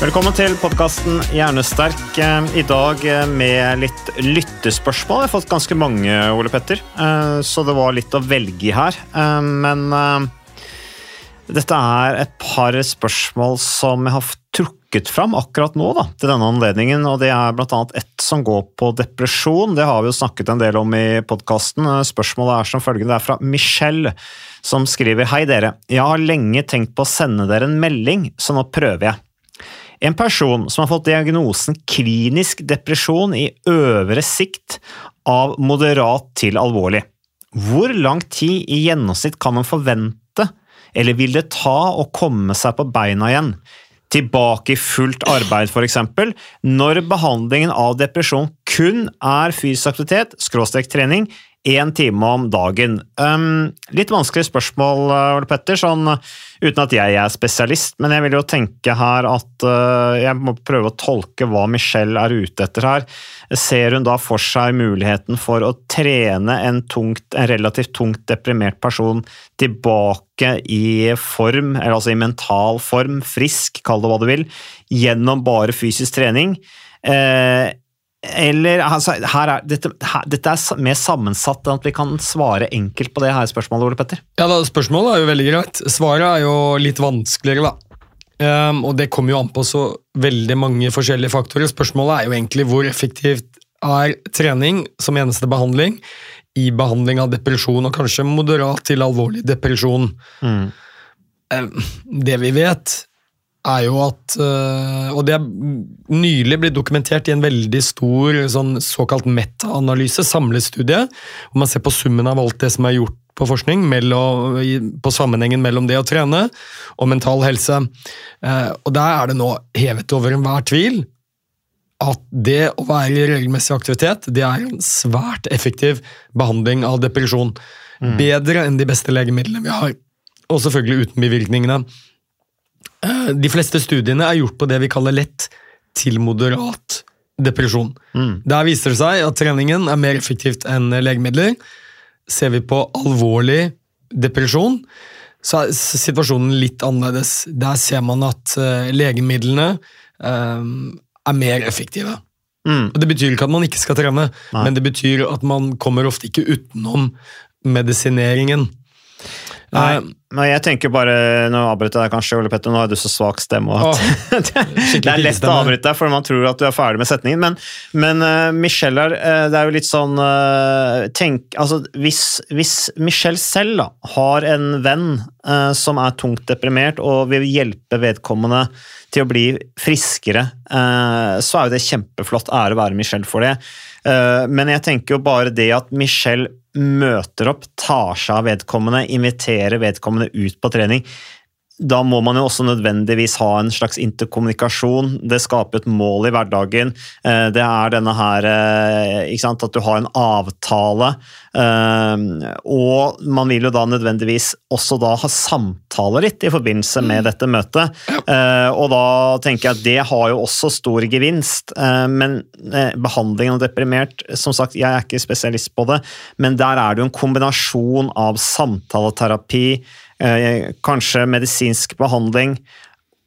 Velkommen til podkasten Hjernesterk. Eh, I dag eh, med litt lyttespørsmål. Jeg har fått ganske mange, Ole Petter, eh, så det var litt å velge i her. Men dette er et par spørsmål som jeg har trukket fram akkurat nå da, til denne anledningen. og Det er bl.a. ett som går på depresjon. Det har vi jo snakket en del om i podkasten. Spørsmålet er som følgende. Det er fra Michelle, som skriver Hei dere. Jeg har lenge tenkt på å sende dere en melding, så nå prøver jeg. En person som har fått diagnosen klinisk depresjon i øvre sikt av moderat til alvorlig. Hvor lang tid i gjennomsnitt kan man forvente, eller vil det ta å komme seg på beina igjen? Tilbake i fullt arbeid, f.eks., når behandlingen av depresjon kun er fysisk aktivitet, skråstrek trening, én time om dagen. Um, litt vanskelig spørsmål, Ole Petter, sånn, uten at jeg er spesialist, men jeg vil jo tenke her at uh, jeg må prøve å tolke hva Michelle er ute etter her. Ser hun da for seg muligheten for å trene en, tungt, en relativt tungt deprimert person tilbake i form, eller altså i mental form, frisk, kall det hva du vil, gjennom bare fysisk trening? Eh, eller altså, er, dette, her, dette er mer sammensatt enn at vi kan svare enkelt på det her spørsmålet, Ole Petter. Ja, da, Spørsmålet er jo veldig greit. Svaret er jo litt vanskeligere, da. Um, og det kommer jo an på så veldig mange forskjellige faktorer. Spørsmålet er jo egentlig hvor effektivt er trening som eneste behandling i behandling av depresjon, og kanskje moderat til alvorlig depresjon. Mm. Um, det vi vet, er jo at uh, Og det er nylig blitt dokumentert i en veldig stor sånn såkalt meta-analyse, samlestudie, hvor man ser på summen av alt det som er gjort på forskning, mellom, på sammenhengen mellom det å trene og mental helse. Uh, og der er det nå hevet over enhver tvil at det å være i regelmessig aktivitet det er en svært effektiv behandling av depresjon. Mm. Bedre enn de beste legemidlene vi har. Og selvfølgelig uten bivirkningene. De fleste studiene er gjort på det vi kaller lett til moderat depresjon. Mm. Der viser det seg at treningen er mer effektivt enn legemidler. Ser vi på alvorlig depresjon, så er situasjonen litt annerledes. Der ser man at eh, legemidlene eh, er mer effektive. Mm. Det betyr ikke at man ikke skal trene, Nei. men det betyr at man kommer ofte ikke utenom medisineringen. Nei, Eh, men jeg tenker bare, nå avbryter jeg deg kanskje, Ole Petter, nå har du så svak stemme. at Åh, det er lett å avbryte deg, for man tror at du er ferdig med setningen. Men, men uh, Michelle her, uh, det er jo litt sånn uh, tenk, altså, hvis, hvis Michelle selv da, har en venn eh, som er tungt deprimert og vil hjelpe vedkommende til å bli friskere, eh, så er jo det kjempeflott. Ære være Michelle for det. Eh, men jeg tenker jo bare det at Michelle møter opp, tar seg av vedkommende, inviterer vedkommende ut på trening. Da må man jo også nødvendigvis ha en slags interkommunikasjon. Det skaper et mål i hverdagen. Eh, Det er denne her eh, sant, At du har en avtale. eh, Og man vil jo da nødvendigvis også da ha samtaler litt i forbindelse med dette møtet. Og da tenker jeg at det har jo også stor gevinst. Men eh, behandlingen av deprimert, som sagt, jeg er ikke spesialist på det, men der er det jo en kombinasjon av samtaleterapi, kanskje medisinsk behandling,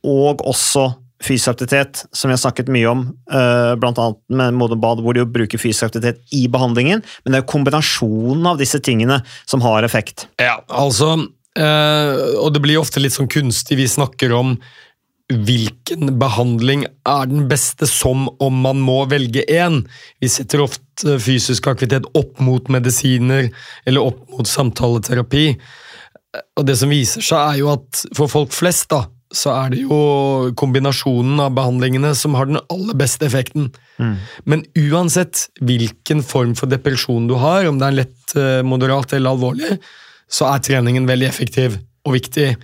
og også fysisk aktivitet, som vi har snakket mye om, bl.a. blant annet med Modum Bad, hvor de jo bruker fysisk aktivitet i behandlingen, men det er jo kombinasjonen av disse tingene som har effekt. Ja, altså eh, Og det blir ofte litt sånn kunstig. Vi snakker om hvilken behandling er den beste, som om man må velge én. Vi setter ofte fysisk aktivitet opp mot medisiner eller opp mot samtaleterapi. Og det som viser seg, er jo at for folk flest, da, så er det jo kombinasjonen av behandlingene som har den aller beste effekten. Men uansett hvilken form for depresjon du har, om det er lett, eh, moderat eller alvorlig, så er treningen veldig effektiv og viktig.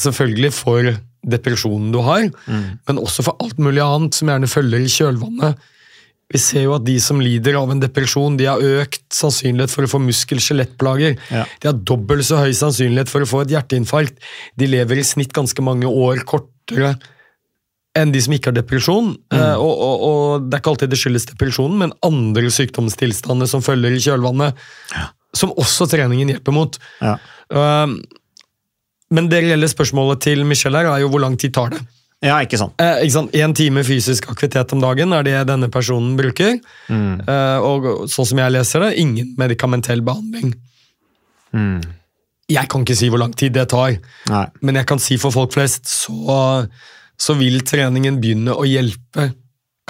Selvfølgelig for depresjonen du har, men også for alt mulig annet som gjerne følger i kjølvannet. Vi ser jo at de som lider av en depresjon, de har økt sannsynlighet for å få muskel-skjelettplager. Ja. De har dobbelt så høy sannsynlighet for å få et hjerteinfarkt. De lever i snitt ganske mange år kortere enn de som ikke har depresjon. Eh, og, og, og det er ikke alltid det skyldes depresjonen, men andre sykdomstilstander som følger i kjølvannet, som også treningen hjelper mot. Ja. Eh, men det reelle spørsmålet til Michelle her er jo hvor lang tid tar det? Ja, ikke sant? Eh, ikke sant? En time fysisk aktivitet om dagen er det denne personen bruker. Eh, og sånn som jeg leser det, ingen medikamentell behandling. Jeg kan ikke si hvor lang tid det tar, Nei. men jeg kan si for folk flest så, så vil treningen begynne å hjelpe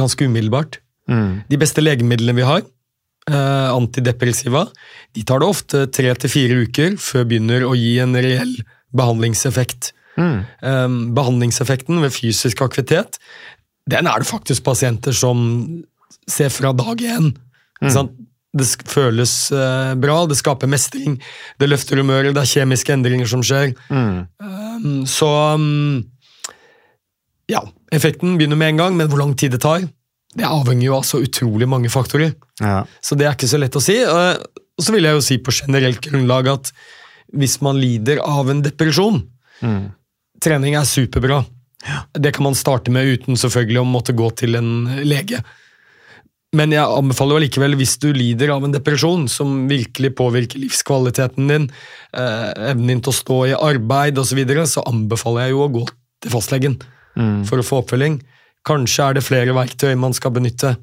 ganske umiddelbart. De beste legemidlene vi har, eh, antidepressiva, de tar det ofte tre til fire uker før begynner å gi en reell behandlingseffekt. Eh, behandlingseffekten ved fysisk aktivitet, den er det faktisk pasienter som ser fra dag én. Mm. Det føles eh, bra, det skaper mestring, det løfter humøret, det er kjemiske endringer som skjer. Um, så um, ja, effekten begynner med en gang, men hvor lang tid det tar, det avhenger jo av så utrolig mange faktorer. Ja. Så det er ikke så lett å si. Eh, Og så vil jeg jo si på generelt grunnlag at hvis man lider av en depresjon, trening er superbra. Det kan man starte med uten selvfølgelig å måtte gå til en lege. Men jeg anbefaler jo likevel, hvis du lider av en depresjon som virkelig påvirker livskvaliteten din, eh, evnen din til å stå i arbeid osv., så, videre, så anbefaler jeg jo å gå til fastlegen for å få oppfølging. Kanskje er det flere verktøy man skal benytte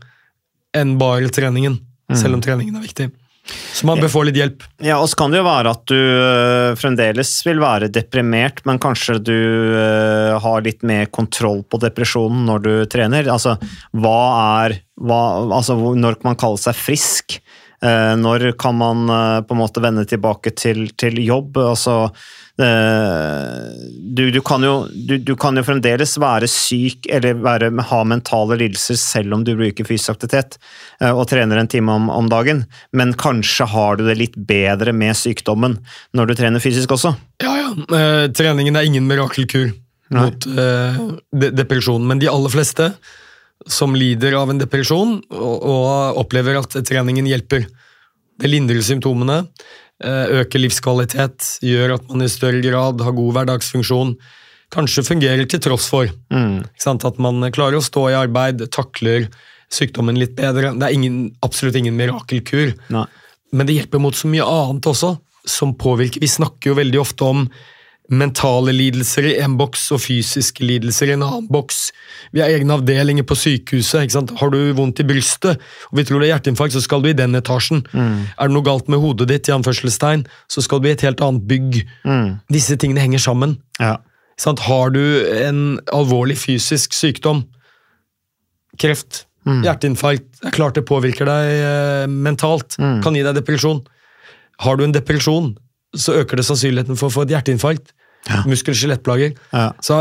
enn bare treningen, selv om treningen er viktig. Så man bør få litt hjelp. Ja, og så kan det jo være at du øh, fremdeles vil være deprimert, men kanskje du øh, har litt mer kontroll på depresjonen når du trener. Altså, hva er hva, altså, Når kan man kalle seg frisk? Eh, når kan man på en måte vende tilbake til, til jobb? Altså, eh, du, du, kan jo, du, du kan jo fremdeles være syk eller være, ha mentale lidelser selv om du bruker fysisk aktivitet eh, og trener en time om, om dagen, men kanskje har du det litt bedre med sykdommen når du trener fysisk også. Ja, ja. Eh, treningen er ingen mirakelkur mot eh, de depresjon, men de aller fleste som lider av en depresjon og, og opplever at treningen hjelper. Det lindrer symptomene, eh, øker livskvalitet, gjør at man i større grad har god hverdagsfunksjon. Kanskje fungerer til tross for sant? at man klarer å stå i arbeid, takler sykdommen litt bedre. Det er ingen, absolutt ingen mirakelkur. Nei. Men det hjelper mot så mye annet også, som påvirker. Vi snakker jo veldig ofte om mentale lidelser i en boks og fysiske lidelser i en annen boks. Vi har egne avdelinger på sykehuset. Har du vondt i brystet og vi tror det er hjerteinfarkt, så skal du i den etasjen. Er det noe galt med hodet ditt, i anførselstegn, så skal du i et helt annet bygg. Disse tingene henger sammen. Ja. Sant? Har du en alvorlig fysisk sykdom, kreft, hjerteinfarkt, det er klart det påvirker deg eh, mentalt, kan gi deg depresjon. Har du en depresjon, så øker det sannsynligheten for å få et hjerteinfarkt. Muskel- og skjelettplager. Ja. Så,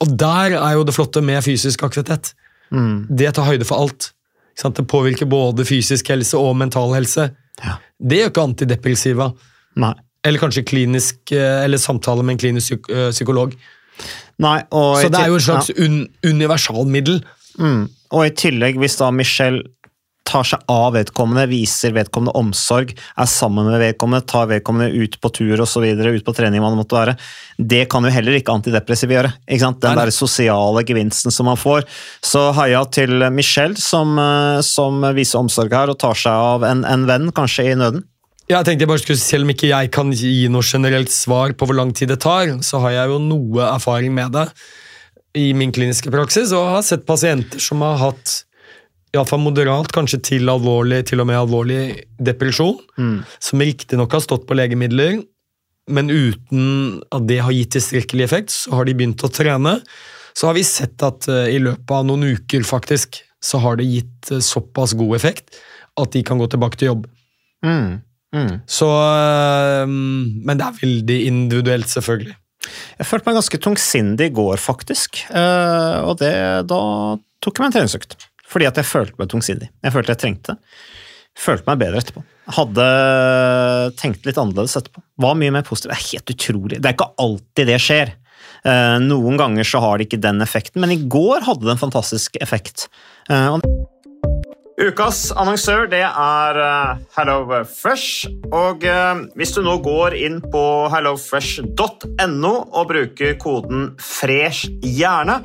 og der er jo det flotte med fysisk aktivitet. Det tar høyde for alt. Det påvirker både fysisk helse og mental helse. Det gjør ikke antidepressiva. Nei. Eller kanskje klinisk, eh, eller samtale med en klinisk eh, psykolog. Nei, og Så det er jo et slags slags un universalmiddel. Mm. Og i tillegg, hvis da Michelle tar seg av vedkommende, viser vedkommende omsorg, er sammen med vedkommende, tar vedkommende ut på tur videre, ut på trening, det måtte være, det kan jo heller ikke antidepressive gjøre. ikke sant? Den der sosiale gevinsten som man får. Så heia til Michelle, som, eh, som viser omsorg her og tar seg av en, en venn, kanskje i nøden. Jeg tenkte jeg bare skulle, Selv om ikke jeg kan gi noe generelt svar på hvor lang tid det tar, så har jeg jo noe erfaring med det. i min kliniske praksis og har sett pasienter som har hatt iallfall moderat, kanskje til alvorlig, til og med alvorlig depresjon, som riktignok har stått på legemidler, men uten at det har gitt tilstrekkelig effekt, så har de begynt å trene. Så har vi sett at eh, i løpet av noen uker, faktisk, så har det gitt eh, såpass god effekt at de kan gå tilbake til jobb. Mm. Mm. Så eh, Men det er veldig individuelt, selvfølgelig. Jeg følte meg ganske tungsindig i går, faktisk. Og det, da tok jeg meg en treningsøkt. Fordi at jeg følte meg tungsidig. Jeg følte jeg trengte det. Følte meg bedre etterpå. Hadde tenkt litt annerledes etterpå. Var mye mer positiv. Det er helt utrolig. Det er ikke alltid det skjer. Eh, noen ganger så har det ikke den effekten, men i går hadde det en fantastisk effekt. Eh, Ukas annonsør det er uh, HelloFresh. Og hvis du nå går inn på hellofresh.no og bruker koden 'fresh hjerne',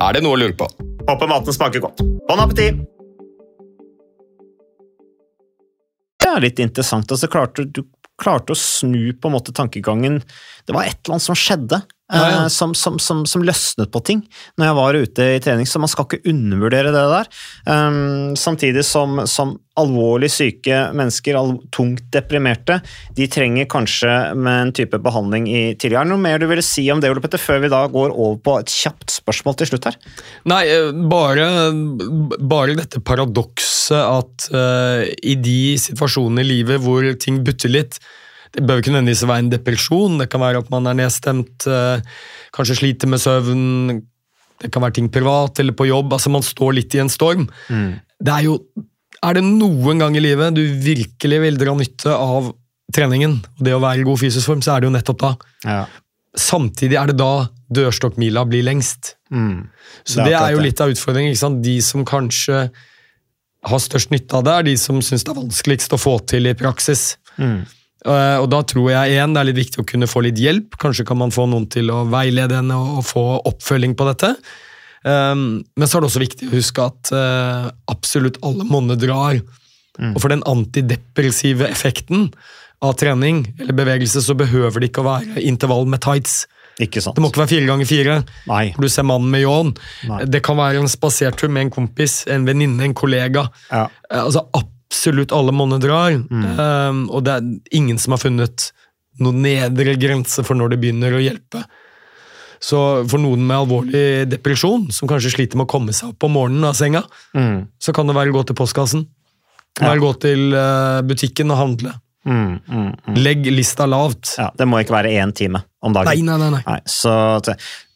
Er det noe å lure på? Håper maten smaker godt. Bon appétit! Det er litt interessant. altså klarte, Du klarte å snu på en måte tankegangen. Det var et eller annet som skjedde. Ja, ja. Som, som, som, som, løsnet på ting når jeg var ute i trening, så man skal ikke undervurdere det der. Um, samtidig som, som, alvorlig syke mennesker, tungt deprimerte, de trenger kanskje med en type behandling i tidligere. Er noe mer du ville si om det, Ole Petter, før vi da går over på et kjapt spørsmål til slutt her? Nei, bare, bare dette paradokset at uh, i de situasjonene i livet hvor ting butter litt, det bør ikke nødvendigvis være en depresjon, det kan være at man er nedstemt, eh, kanskje sliter med søvn, det kan være ting privat eller på jobb. altså Man står litt i en storm. Mm. Det er jo Er det noen gang i livet du virkelig vil dra nytte av treningen, og det å være i god fysisk form, så er det jo nettopp da. Ja. Samtidig er det da dørstokkmila blir lengst. Mm. Så Det det er, jo litt av utfordringen. ikke sant? De som kanskje har størst nytte av det, er de som syns det er vanskeligst å få til i praksis. Mm. Eh, Og da tror jeg igjen det er litt viktig å kunne få litt hjelp. Kanskje kan man få noen til å veilede henne og få oppfølging på dette. Um, men så er det også viktig å huske at eh, absolutt alle monner drar. Mm. Og for den antidepressive effekten av trening eller bevegelse, så behøver det ikke å være intervall med tights. Ikke sant. Det må ikke være fire ganger fire. Nei. Du ser mannen med ljåen. Det kan være en spasertur med en kompis, en venninne, en kollega. Ja. Eh, Altså Absolutt alle monner drar. Um, og det er ingen som har funnet noen nedre grense for når det begynner å hjelpe. Så for noen med alvorlig depresjon, som kanskje sliter med å komme seg opp om morgenen av senga, Mm. så kan det være å gå til postkassen. Kan Ja. være å gå til eh, butikken og handle. Mm, mm, mm. Legg lista lavt. Ja, det må ikke være én time om dagen. Nei, nei. nei. Nei, så,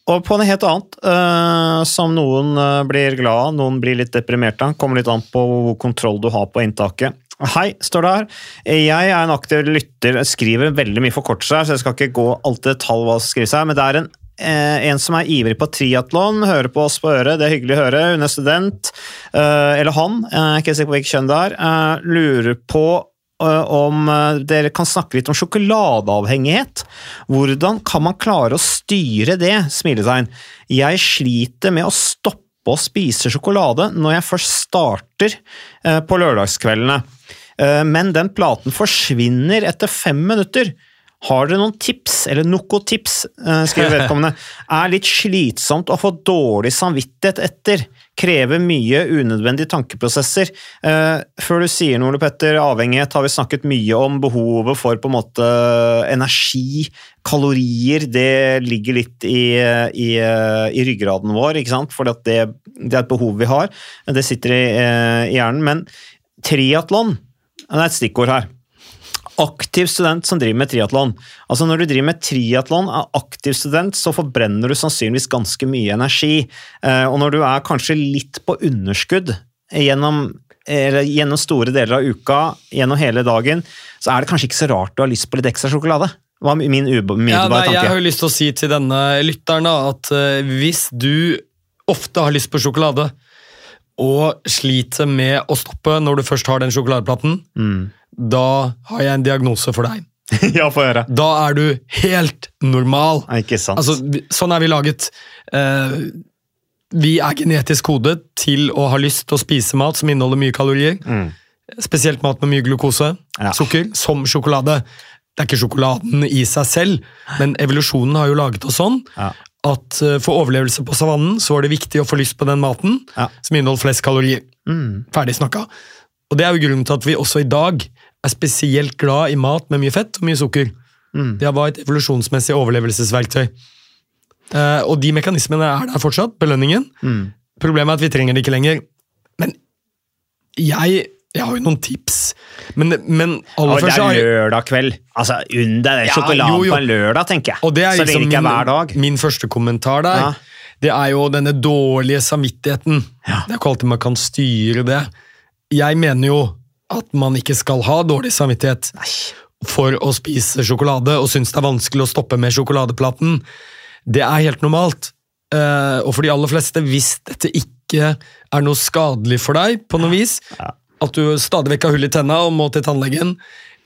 og på noe helt annet, eh, som noen eh, blir glad av, noen blir litt deprimert av. Kommer litt an på hvor kontroll du har på inntaket. Hei, står det her. Jeg er en aktiv lytter, skriver veldig mye for kort seg, så jeg skal ikke gå alt i detalj hva som skrives her, men det er en, eh, en som er ivrig på triatlon, hører på oss på øret, det er hyggelig å høre, hun er student, eller han, jeg er ikke sikker på hvilket kjønn det er, lurer på om eh, dere kan snakke litt om sjokoladeavhengighet. Hvordan kan man klare å styre det? Smiletegn. Jeg sliter med å stoppe å spise sjokolade når jeg først starter eh, på lørdagskveldene. Eh, Men den platen forsvinner etter fem minutter. Har dere noen tips, eller noe tips, eh, skriver vedkommende. Er litt slitsomt å få dårlig samvittighet etter. Krever mye unødvendige tankeprosesser. Eh, Før du sier noe, Petter, avhengighet har vi snakket mye om. Behovet for på en måte energi, kalorier. Det ligger litt i, i, i ryggraden vår, ikke sant? For det, det er et behov vi har. Det sitter i, eh, i hjernen. Men triatlon det er et stikkord her. Aktiv student som driver med triatlon. Altså Når du driver med triatlon, er aktiv student, så forbrenner du sannsynligvis ganske mye energi. Eh, Og når du er kanskje litt på underskudd gjennom, eller gjennom store deler av uka, gjennom hele dagen, så er det kanskje ikke så rart du har lyst på litt ekstra sjokolade. Var min Ja, nei, tanke. jeg har jo lyst til å si til denne lytteren at eh, hvis du ofte har lyst på sjokolade, og sliter med å stoppe når du først har den sjokoladeplaten, Mm. Da har jeg en diagnose for deg. ja, få høre. Da er du helt normal. Nei, Ikke sant. Altså, sånn er vi laget. Eh, vi er genetisk kodet til å ha lyst til å spise mat som inneholder mye kalorier. Mm. Spesielt mat med mye glukose, Ja. sukker, som sjokolade. Det er ikke sjokoladen i seg selv, men evolusjonen har jo laget oss sånn Ja. at eh, for overlevelse på savannen så var det viktig å få lyst på den maten Ja. som inneholdt flest kalorier. Mm. Ferdig snakka. Og det er jo grunnen til at vi også i dag er spesielt glad i mat med mye fett og mye sukker. Mm. Det var et evolusjonsmessig overlevelsesverktøy. Eh, og de mekanismene er der fortsatt, belønningen. Mm. Problemet er at vi trenger det ikke lenger. Men jeg, jeg har jo noen tips. Men, men aller først det er lørdag kveld. Altså, Unn deg den Ja, sjokoladen jo, jo. på en lørdag, tenker jeg. Og det er liksom det ikke er hver dag. min første kommentar der. Ja. Det er jo denne dårlige samvittigheten. Ja. Det er ikke alltid man kan styre det. Jeg mener jo at man ikke skal ha dårlig samvittighet for å spise sjokolade og synes det er vanskelig å stoppe med sjokoladeplaten. Det er helt normalt. Eh, og for de aller fleste, hvis dette ikke er noe skadelig for deg på noe vis, at du stadig vekk har hull i tenna og må til tannlegen,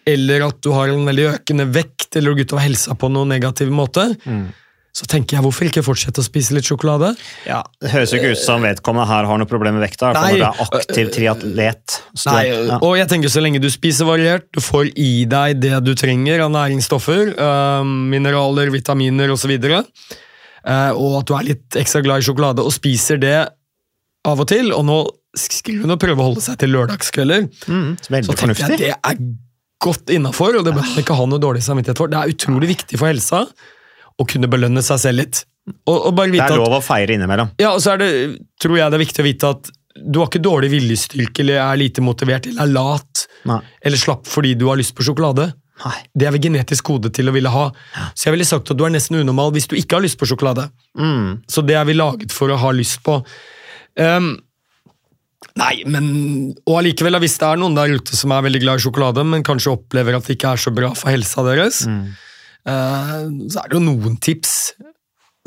eller at du har en veldig økende vekt eller går utover helsa på noen negativ måte, Mm. Så tenker jeg hvorfor ikke fortsette å spise litt sjokolade? Ja, Det høres jo ikke ut som vedkommende her har noe problem med vekta. Nei. Når du er aktiv triatlet. Nei, ja. og jeg tenker så lenge du spiser variert, du får i deg det du trenger av næringsstoffer, øh, mineraler, vitaminer osv., uh, og at du er litt ekstra glad i sjokolade og spiser det av og til, og nå skulle hun prøve å holde seg til lørdagskvelder, Mm, så tenker jeg at det er godt innafor, og det bør man ikke ha noe dårlig samvittighet for. Det er utrolig viktig for helsa å kunne belønne seg selv litt. Og, og Det er er at lov å feire innimellom. ja, og så er det, tror jeg det er viktig å vite at du har ikke dårlig viljestyrke eller er lite motivert eller er lat Nei. eller slapp fordi du har lyst på sjokolade. Nei. Det er vi genetisk kode til å ville ha. Så jeg ville sagt at du er nesten unormal hvis du ikke har lyst på sjokolade. Mm. Så det er vi laget for å ha lyst på. Um, nei, men Og allikevel, hvis det er noen der ute som er veldig glad i sjokolade, men kanskje opplever at det ikke er så bra for helsa deres, Mm. Eh, så er det jo noen tips.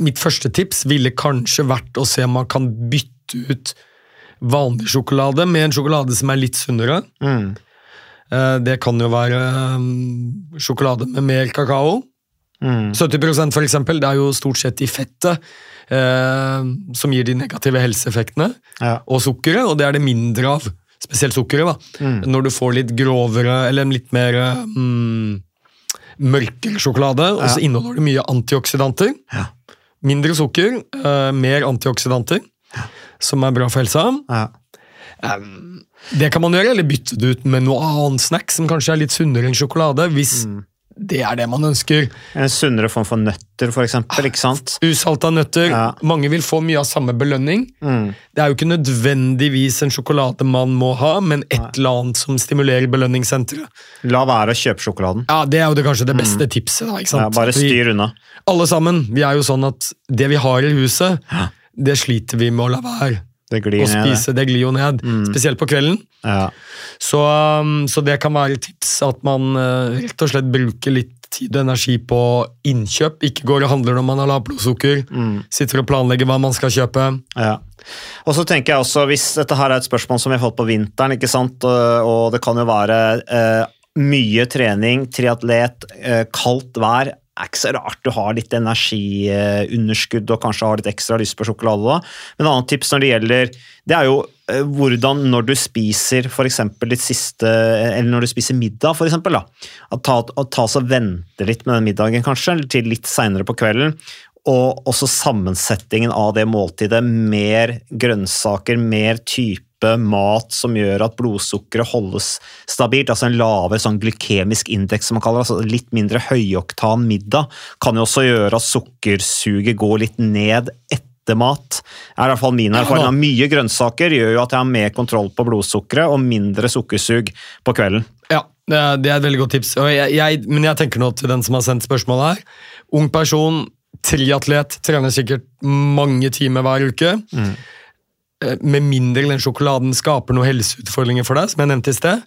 mitt første tips ville kanskje vært å se om man kan bytte ut vanlig sjokolade med en sjokolade som er litt sunnere. Mm. Eh, Det kan jo være mm, sjokolade med mer kakao. Mm. 70 for eksempel, det er jo stort sett i fettet eh, som gir de negative helseeffektene, Ja. og sukkeret, og det er det mindre av, spesielt sukkeret, da. Mm. Når du får litt grovere, eller litt mer mm, mørkere sjokolade, og så Ja. inneholder det mye antioksidanter. Ja. Mindre sukker, uh, mer antioksidanter, som er bra for helsa. Ja. Um, det kan man gjøre, eller bytte det ut med noe annet snack som kanskje er litt sunnere enn sjokolade, hvis Mm. Det er det man ønsker. En sunnere form for nøtter, for eksempel. Ikke sant? Usalta nøtter. Ja. Mange vil få mye av samme belønning. Mm. Det er jo ikke nødvendigvis en sjokolade man må ha, men et eller annet som stimulerer belønningssenteret. La være å kjøpe sjokoladen. Ja, Det er jo det, kanskje det beste tipset. da? Mm. Ja, bare styr unna. alle sammen. Vi er jo sånn at det vi har i huset, det sliter vi med å la være. Det glir Å spise, det glir jo ned. Spesielt på kvelden. Ja. Så, um, så det kan være et tips at man uh, rett og slett bruker litt tid og energi på innkjøp. Ikke går og handler når man har lavt blodsukker. Mm. Sitter og planlegger hva man skal kjøpe. Ja. Og så tenker jeg også, Hvis dette her er et spørsmål som vi har fått på vinteren, ikke sant? og det kan jo være eh, mye trening, triatlet, eh, kaldt vær er ikke så rart du har litt energiunderskudd og kanskje har litt ekstra lyst på sjokolade. da. Men et annet tips når det gjelder det er jo eh, hvordan når du spiser for ditt siste Eller når du spiser middag, for eksempel, da. At ta, at ta så vente litt med den middagen, kanskje, til litt seinere på kvelden. Og også sammensetningen av det måltidet. Mer grønnsaker, mer type mat som gjør at blodsukkeret holdes stabilt. Altså en lavere sånn glykemisk indeks, som man kaller det. Altså litt mindre høyoktan middag kan jo også gjøre at sukkersuget går litt ned etter mat. er i hvert fall min erfaring. Ja, Mye grønnsaker gjør jo at jeg har mer kontroll på blodsukkeret og mindre sukkersug på kvelden. Ja, det er, det er et veldig godt tips. Jeg, jeg, men jeg tenker nå til den som har sendt spørsmålet her. Ung person, triatlet, trener sikkert mange timer hver uke. Eh, Med mindre den sjokoladen skaper noen helseutfordringer for deg, som jeg nevnte i sted,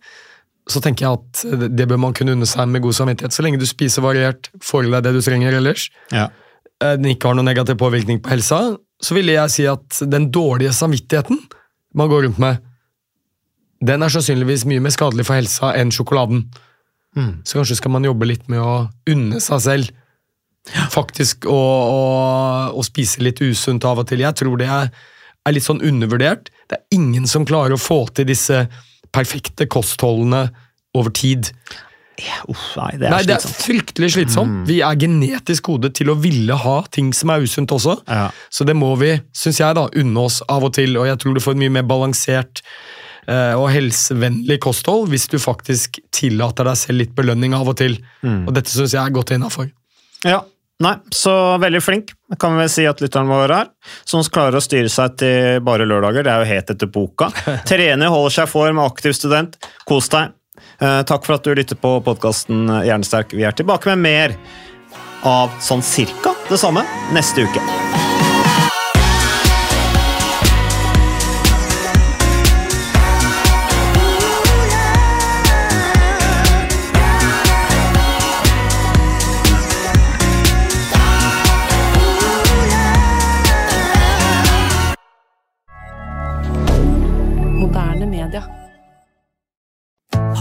så tenker jeg at det- bør man kunne unne seg med god samvittighet. Så lenge du spiser variert, får i deg det du trenger ellers, Ja. eh, den ikke har noen negativ påvirkning på helsa, så ville jeg si at den dårlige samvittigheten man går rundt med, den er sannsynligvis mye mer skadelig for helsa enn sjokoladen. Så kanskje skal man jobbe litt med å unne seg selv. Faktisk å, å, å spise litt usunt av og til. Jeg tror det er, er litt sånn undervurdert. Det er ingen som klarer å få til disse perfekte kostholdene over tid. Uff, nei, det er Nei, det er fryktelig slitsomt. Vi er genetisk kodet til å ville ha ting som er usunt også. Ja. Så det må vi, syns jeg, da, unne oss av og til. Og jeg tror du får et mye mer balansert eh, og helsevennlig kosthold hvis du faktisk tillater deg selv litt belønning av og til. Og dette syns jeg er godt innafor. Ja, nei, så veldig flink, kan vi vel si at lytteren vår er. Som klarer å styre seg til bare lørdager. Det er jo helt etter boka. Trener, holder seg i form, aktiv student. Kos deg. Eh, takk for at du lytter på podkasten Hjernesterk. Vi er tilbake med mer av sånn cirka det samme neste uke.